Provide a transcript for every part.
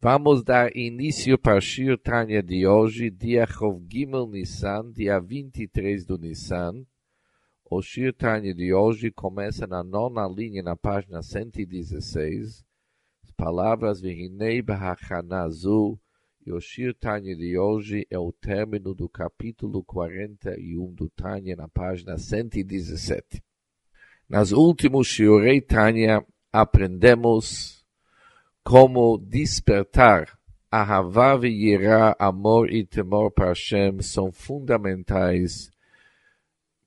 Vamos dar início para o Shir Tanya de hoje, dia Chov Gimel Nissan, dia 23 do Nissan. O Shir Tanya de hoje começa na nona linha, na página 116. As palavras Vihinei Bahachanazu. E o Shir Tanya de hoje é o término do capítulo 41 do Tanya, na página 117. Nas últimos Shiurei Tanya, aprendemos como despertar Ahavá e Yirá, amor e temor para Hashem, são fundamentais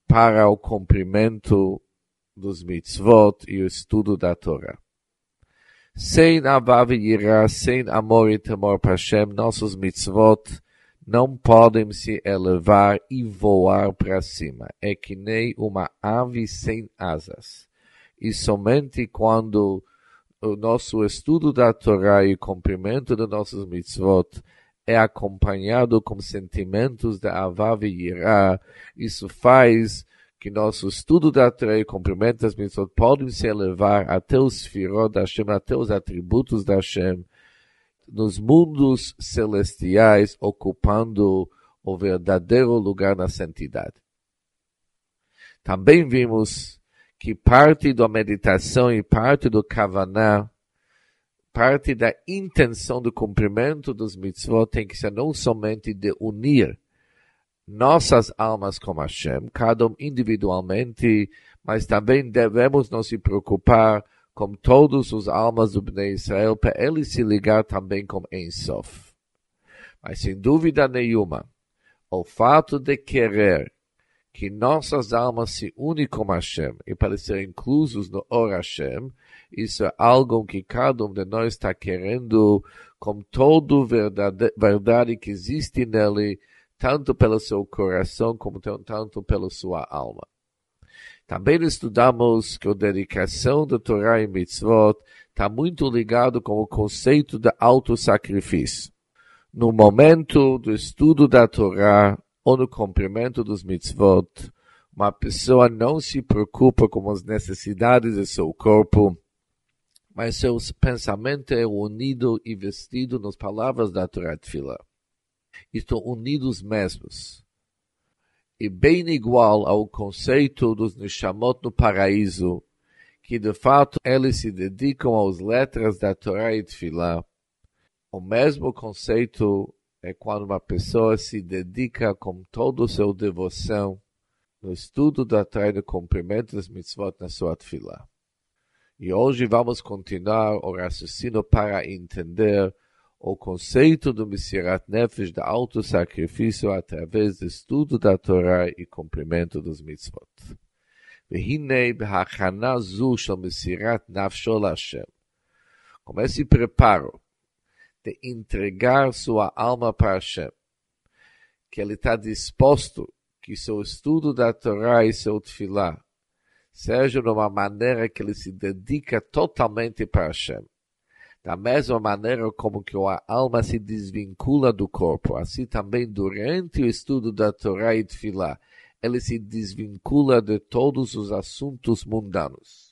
para o cumprimento dos mitzvot e o estudo da Torá. Sem Ahavá e sem amor e temor para Hashem, nossos mitzvot não podem se elevar e voar para cima. É que nem uma ave sem asas. E somente quando o nosso estudo da Torá e cumprimento de nossos mitzvot é acompanhado com sentimentos de Avav e Yirá, isso faz que nosso estudo da Torá e cumprimento das mitzvot podem se elevar até os firot da Hashem, até os atributos da Hashem, nos mundos celestiais, ocupando o verdadeiro lugar na santidade. Também vimos que parte da meditação e parte do kavaná, parte da intenção do cumprimento dos mitzvot tem que ser não somente de unir nossas almas com Hashem, cada um individualmente, mas também devemos nos preocupar com todas as almas do Bnei Israel, para ele se ligar também com Ensof. Mas sem dúvida nenhuma, o fato de querer que nossas almas se unem com Hashem e para ser inclusos no Or Hashem, isso é algo que cada um de nós está querendo com toda verdade, verdade que existe nele, tanto pelo seu coração como tanto pela sua alma. Também estudamos que a dedicação da Torá e Mitzvot está muito ligado com o conceito de autossacrifício. No momento do estudo da Torá, ou no cumprimento dos mitzvot, uma pessoa não se preocupa com as necessidades de seu corpo, mas seu pensamento é unido e vestido nas palavras da Torá Tfilah. Estão unidos mesmos. E bem igual ao conceito dos Nishamot no paraíso, que de fato eles se dedicam às letras da Torá e Tfilah. O mesmo conceito é quando uma pessoa se dedica com toda a sua devoção no estudo da Torá e cumprimento das mitzvot na sua fila. E hoje vamos continuar o raciocínio para entender o conceito do Messirat Nefesh, da autossacrifício através do estudo da Torá e cumprimento dos mitzvot. והנה בהכנה זו של מסירת נפשו להשם. Como esse preparo de entregar sua alma para Hashem. Que ele está disposto que seu estudo da Torá e seu tefilá seja de uma maneira que ele se dedica totalmente para Hashem. Da mesma maneira como que a alma se desvincula do corpo, assim também durante o estudo da Torá e tefilá, ele se desvincula de todos os assuntos mundanos.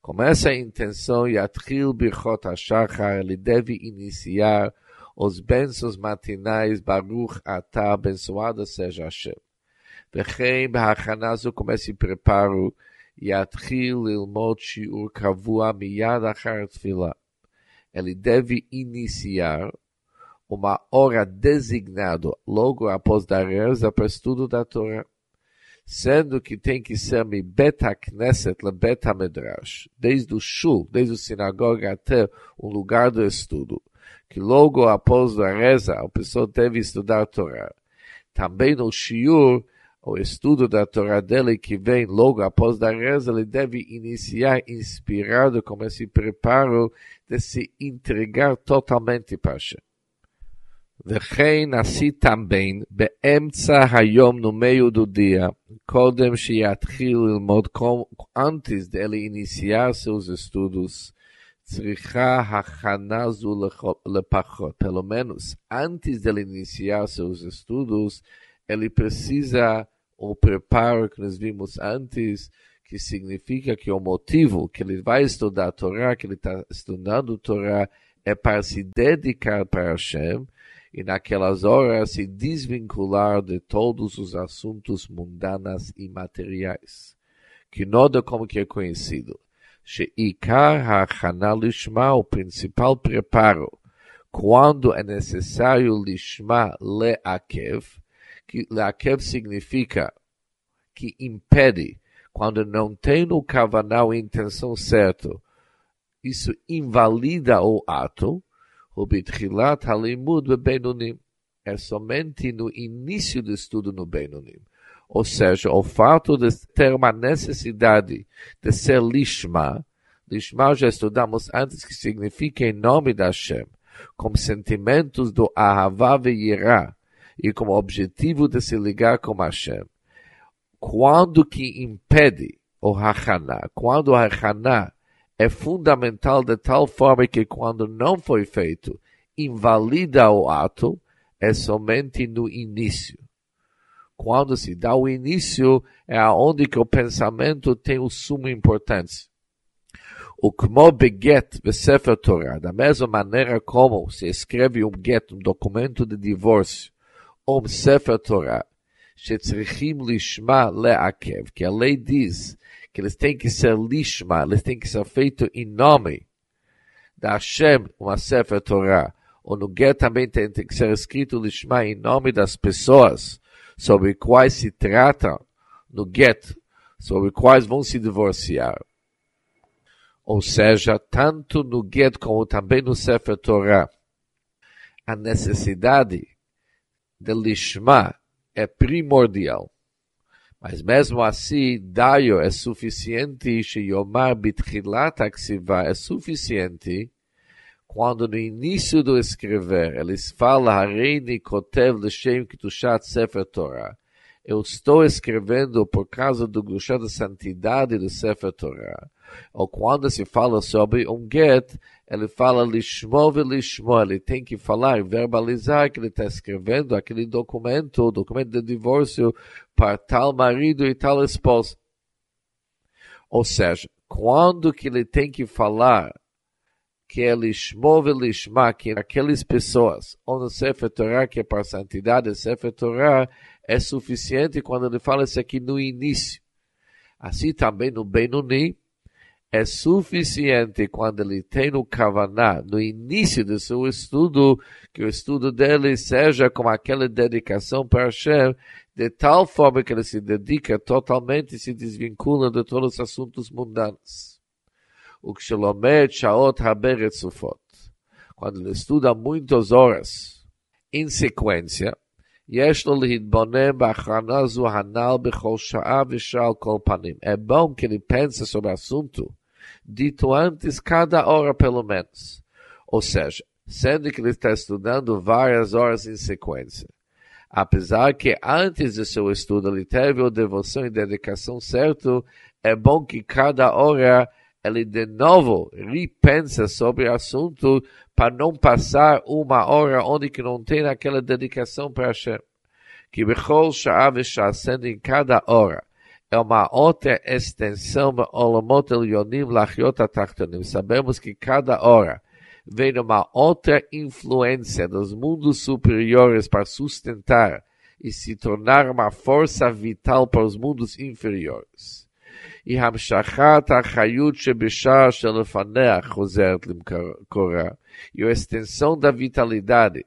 Com essa intenção, Yatril Birchot HaShachar, ele deve iniciar os bênçãos matinais, Baruch Atah, abençoado seja Hashem. וכן בהכנה זו כמו preparo, יתחיל ללמוד שיעור קבוע מיד אחר התפילה. Ele deve iniciar uma hora designada logo após da reza para estudo da Torá sendo que tem que ser mi beta knesset le beta medrash, desde o shul, desde a sinagoga até o lugar do estudo, que logo após a reza a pessoa deve estudar a Torá. Também no shiur, o estudo da Torá dele que vem logo após a reza, ele deve iniciar inspirado com esse preparo de se entregar totalmente para Hashem. וכן עשי também באמצע היום no meio do dia, קודם שיתחיל ללמוד antes dele iniciar seus estudos, צריכה הכנה זו לפחות, pelo menos antes dele iniciar seus estudos, ele precisa o preparo que nós vimos antes, que significa que o motivo que ele vai estudar a Torá, que ele está estudando a Torá, é para se dedicar para Hashem e naquelas horas se desvincular de todos os assuntos mundanos e materiais. Que nada como que é conhecido. Sheikar lishma, o principal preparo, quando é necessário lishma le'akev, que le'akev significa que impede, quando não tem no kavanah a intenção certa, isso invalida o ato, o bitchilat halimud bebenunim. É somente no início do estudo no Benonim. Ou seja, o fato de ter uma necessidade de ser lishma, lishma já estudamos antes que significa em nome da Hashem, com sentimentos do ahavá e irá, e como objetivo de se ligar com Hashem. Quando que impede o hachana, quando o hachana é fundamental de tal forma que quando não foi feito, invalida o ato, é somente no início. Quando se dá o início, é aonde que o pensamento tem o sumo importância. O como beget Sefer Torah, da mesma maneira como se escreve um get, um documento de divórcio, um Sefer Torah, שצריכים לשמה לעכב, que a lei diz que eles têm que ser lishma, eles têm que ser feitos em nome da Hashem, uma Sefer Torah. No Get também tem, tem que ser escrito lishma em nome das pessoas sobre quais se trata no Get, sobre quais vão se divorciar. Ou seja, tanto no Get como também no Sefer Torah, a necessidade de lishma é primordial. Mas mesmo assim, Daio é suficiente, Sheyomar Bitchilat Aksiva é suficiente, quando no início do escrever, eles falam, Hareini Kotev L'Shem Kitushat Sefer Torah. Eu estou escrevendo por causa do Gusha da santidade do Sefer Torah. Ou quando se fala sobre um get, ele fala lishmo e lishmo, ele tem que falar, verbalizar que ele está escrevendo aquele documento, documento de divórcio para tal marido e tal esposa. Ou seja, quando que ele tem que falar que é lishmo e lishma, que aquelas pessoas, ou no Sefer que é para a santidade, Sefer Torah, é suficiente quando ele fala isso aqui no início. Assim também no Benoni, é suficiente quando ele tem no Kavaná, no início do seu estudo, que o estudo dele seja com aquela dedicação para Hashem, de tal forma que ele se dedica totalmente e se desvincula de todos os assuntos mundanos. O Kshelomet Shaot Haberet Sufot. Quando ele estuda muitas horas em sequência, יש לו להתבונן בהכרנה זו הנ"ל בכל שעה ושעה על כל פנים. É bom que dito antes cada hora pelo menos. Ou seja, sendo que ele está estudando várias horas em sequência. Apesar que antes do seu estudo ele teve a devoção e dedicação certo, é bom que cada hora ele de novo repensa sobre o assunto para não passar uma hora onde que não tem aquela dedicação para Hashem. Que Bechol Sha'av sendo em cada hora é uma outra extensão Sabemos que cada hora vem uma outra influência dos mundos superiores para sustentar e se tornar uma força vital para os mundos inferiores. E Hamshachat Achayut Shebishah Shelefanea Choseret Limkora e a extensão da vitalidade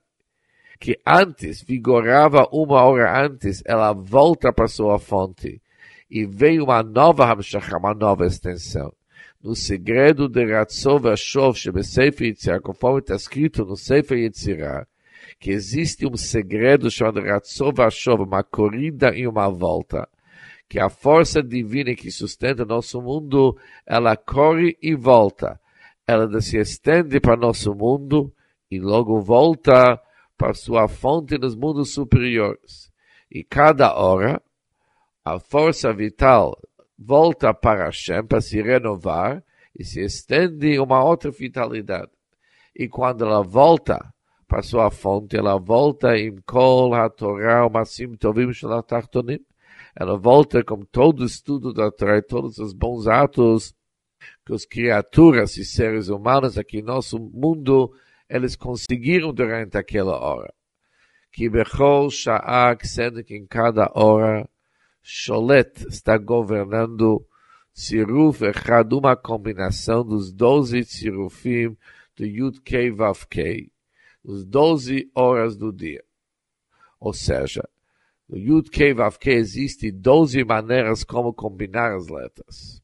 que antes vigorava uma hora antes, ela volta para sua fonte e veio uma nova Hamshachah, uma nova extensão. No segredo de Ratzov Ashov, Sefer Yitzhak, conforme está escrito no Sefer Yitzhak, que existe um segredo chamado Ratzov Ashov, uma corrida e uma volta, que a força divina que sustenta nosso mundo, ela corre e volta. Ela se estende para nosso mundo e logo volta para sua fonte nos mundos superiores. E cada hora, a força vital volta para Hashem para se renovar e se estende uma outra vitalidade. E quando ela volta para sua fonte, ela volta em Kol HaTorah, Masim Tovim Shalatachtonim. Ela volta com todo o estudo da Torá, todos os bons atos que as criaturas e seres humanos aqui em nosso mundo eles conseguiram durante aquela hora. Que Bechol Sha'ak, sendo que em cada hora, Sholet está governando Tziruf Echad, uma combinação dos doze Tzirufim do Yud Kei Vav Kei, os doze horas do dia. Ou seja, no Yud Kei Vav Kei existe doze maneiras como combinar as letras.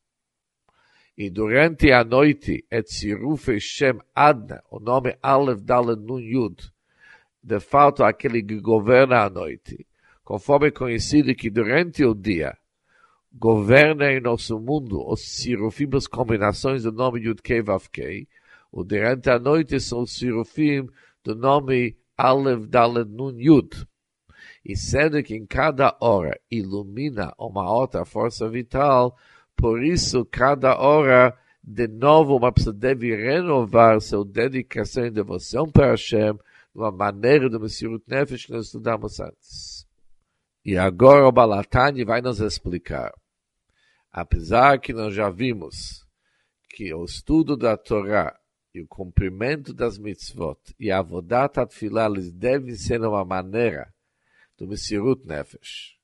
E durante a noite é Tziruf Shem Adna, o nome Aleph Dalet Nun Yud, de fato aquele que governa a noite, conforme é conhecido que durante o dia governa em nosso mundo os sirufim, as combinações do nome Yud-Kei Vav-Kei, o durante a noite são os do nome Alev Dalet Nun Yud. E sendo que em cada hora ilumina uma outra força vital, por isso cada hora de novo uma pessoa deve renovar sua dedicação e devoção para Hashem de uma maneira do Messirut Nefesh que nós estudamos antes. E agora o Balatani vai nos explicar. Apesar que nós já vimos que o estudo da Torá e o cumprimento das mitzvot e a avodat eles devem ser uma maneira do Messirut Nefesh,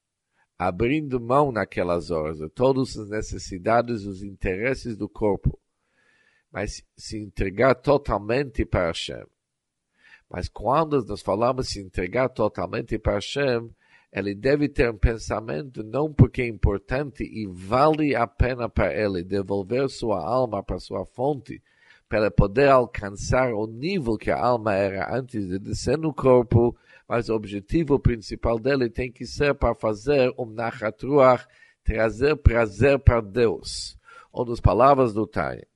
abrindo mão naquelas horas de todas as necessidades e os interesses do corpo, mas se entregar totalmente para Hashem. Mas quando nós falamos se entregar totalmente para Hashem, ele deve ter um pensamento não porque é importante e vale a pena para ele devolver sua alma para sua fonte, para poder alcançar o nível que a alma era antes de descer no corpo, mas o objetivo principal dele tem que ser para fazer um nachatruach, trazer prazer para Deus. Ou nas palavras do Tânia,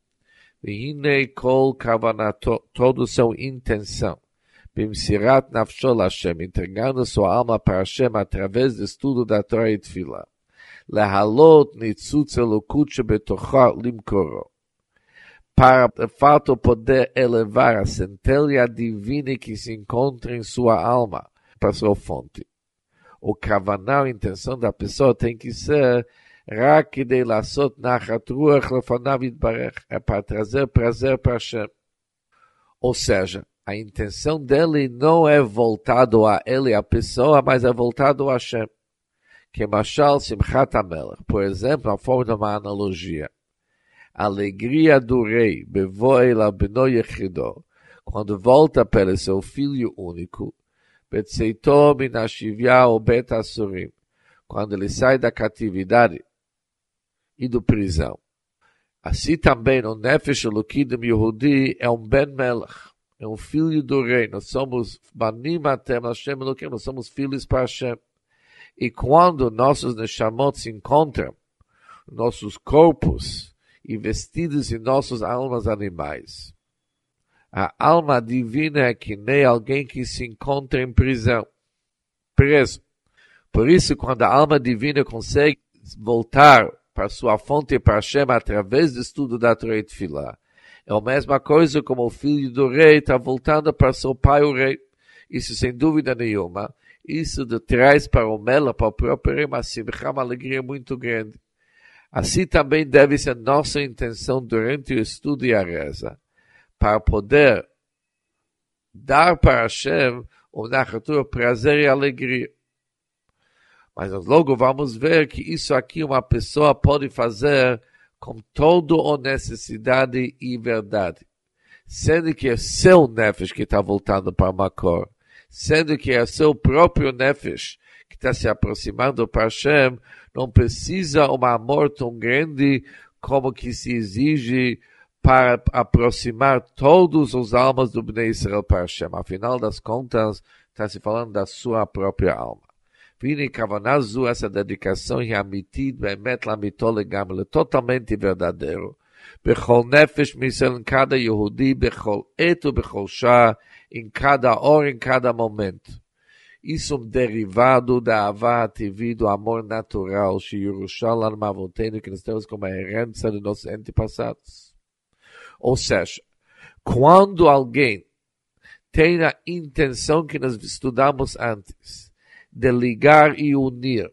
Vihine kol kavanato, todo seu intenção Sua alma para Hashem através do estudo da Torá e Tfila. Lehalot nitzutz elokut shebetocha limkoro. Para, fato, poder elevar a centelha divina que se encontra em sua alma para sua fonte. O kavaná, a intenção da pessoa tem que ser רק כדי לעשות נחת רוח לפניו יתברך, para trazer prazer para Hashem. Ou seja, a intenção dele não é voltado a ele, a pessoa, mas é voltado a Hashem. Que Mashal Simchat Amelech, por exemplo, a forma de uma analogia. Alegria do rei, Bevoela Beno Yechido, quando volta para seu filho único, Betseito Minashivya ou Bet Asurim, quando ele sai da catividade e do prisão. Assim também o Nefesh Elokidim Yehudi é um Ben Melech, é um filho do rei. Nós somos Banim Atem Hashem Elokim, nós somos filhos para Hashem. E quando nossos Neshamot se encontram, nossos corpos, investidos em nossas almas animais, a alma divina é que nem alguém que se encontra em prisão, preso. Por isso, quando a alma divina consegue voltar para sua fonte para Hashem através do estudo da Torá e Tfilah, é a mesma coisa como o filho do rei está voltando para seu pai, o rei. Isso sem dúvida nenhuma. Isso traz para o Mela, para o próprio rei, uma uma alegria muito grande. Assim também deve ser nossa intenção durante o estudo e a reza, para poder dar para Hashem o narratura prazer e alegria. Mas logo vamos ver que isso aqui uma pessoa pode fazer com toda a necessidade e verdade. Sendo que é seu nefesh que está voltando para Makor, sendo que é seu próprio nefesh que está se aproximando para Hashem, não precisa um amor tão grande como que se exige para aproximar todos os almas do Bnei Israel para Hashem. Afinal das contas, está se falando da sua própria alma. Vini Kavanazu, essa dedicação e amitid, bemet é lamitole gamle, totalmente verdadeiro. Bechol nefesh misel em cada Yehudi, bechol eto, bechol shah, em cada hora, em cada momento. Isso é um derivado da avá TV, do amor natural, Yerushalayim Mavotenu, que nós temos como herança de nossos antepassados. Ou seja, quando alguém tem a intenção que nós estudamos antes, de ligar e unir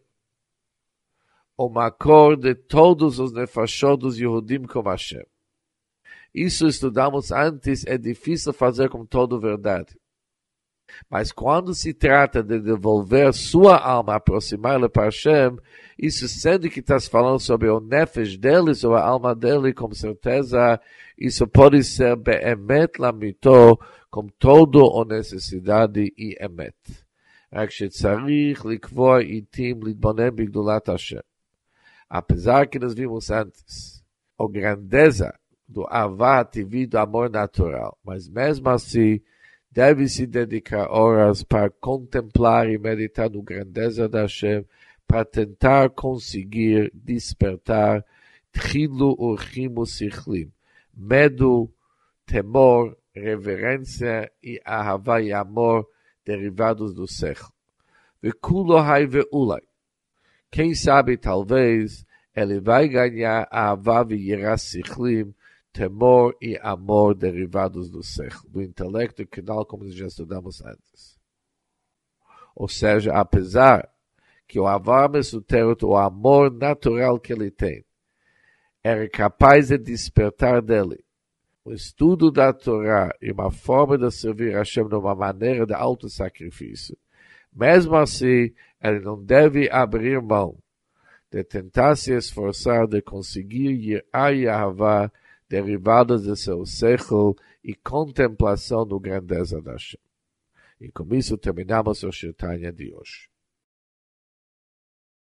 o Makor de todos os nefashot dos Yehudim com Hashem. Isso estudamos antes, é difícil fazer com toda verdade. Mas quando se trata de devolver sua alma, aproximá-la para Hashem, isso sendo que estás falando sobre o nefesh dele, sobre a alma dele, com certeza, isso pode ser be'emet lamito, com toda necessidade e emet. רק שצריך לקבוע עיתים להתבונן בגדולת השם. Apesar que nós vimos antes, a grandeza do avá TV do amor natural, mas mesmo assim, deve se dedicar horas para contemplar e meditar no grandeza da Hashem, para tentar conseguir despertar Tchilu Urchimu Sichlim, medo, temor, reverência e ahavá e amor derivados do Sech. Vekulo hai veulai. Quem sabe, talvez, ele vai ganhar ahavá e yiras sichlim temor e amor derivados do ser, do intelecto canal, como já estudamos antes. Ou seja, apesar que o avar mesutero, o amor natural que ele tem, era capaz de despertar dele o estudo da Torá e uma forma de servir a Hashem de uma maneira de alto sacrifício. Mesmo assim, ele não deve abrir mão de tentar se esforçar de conseguir ir a Yahavá derivadas de seu sechel e contemplação do grandeza da Hashem. E com isso terminamos o Shirtanya de hoje.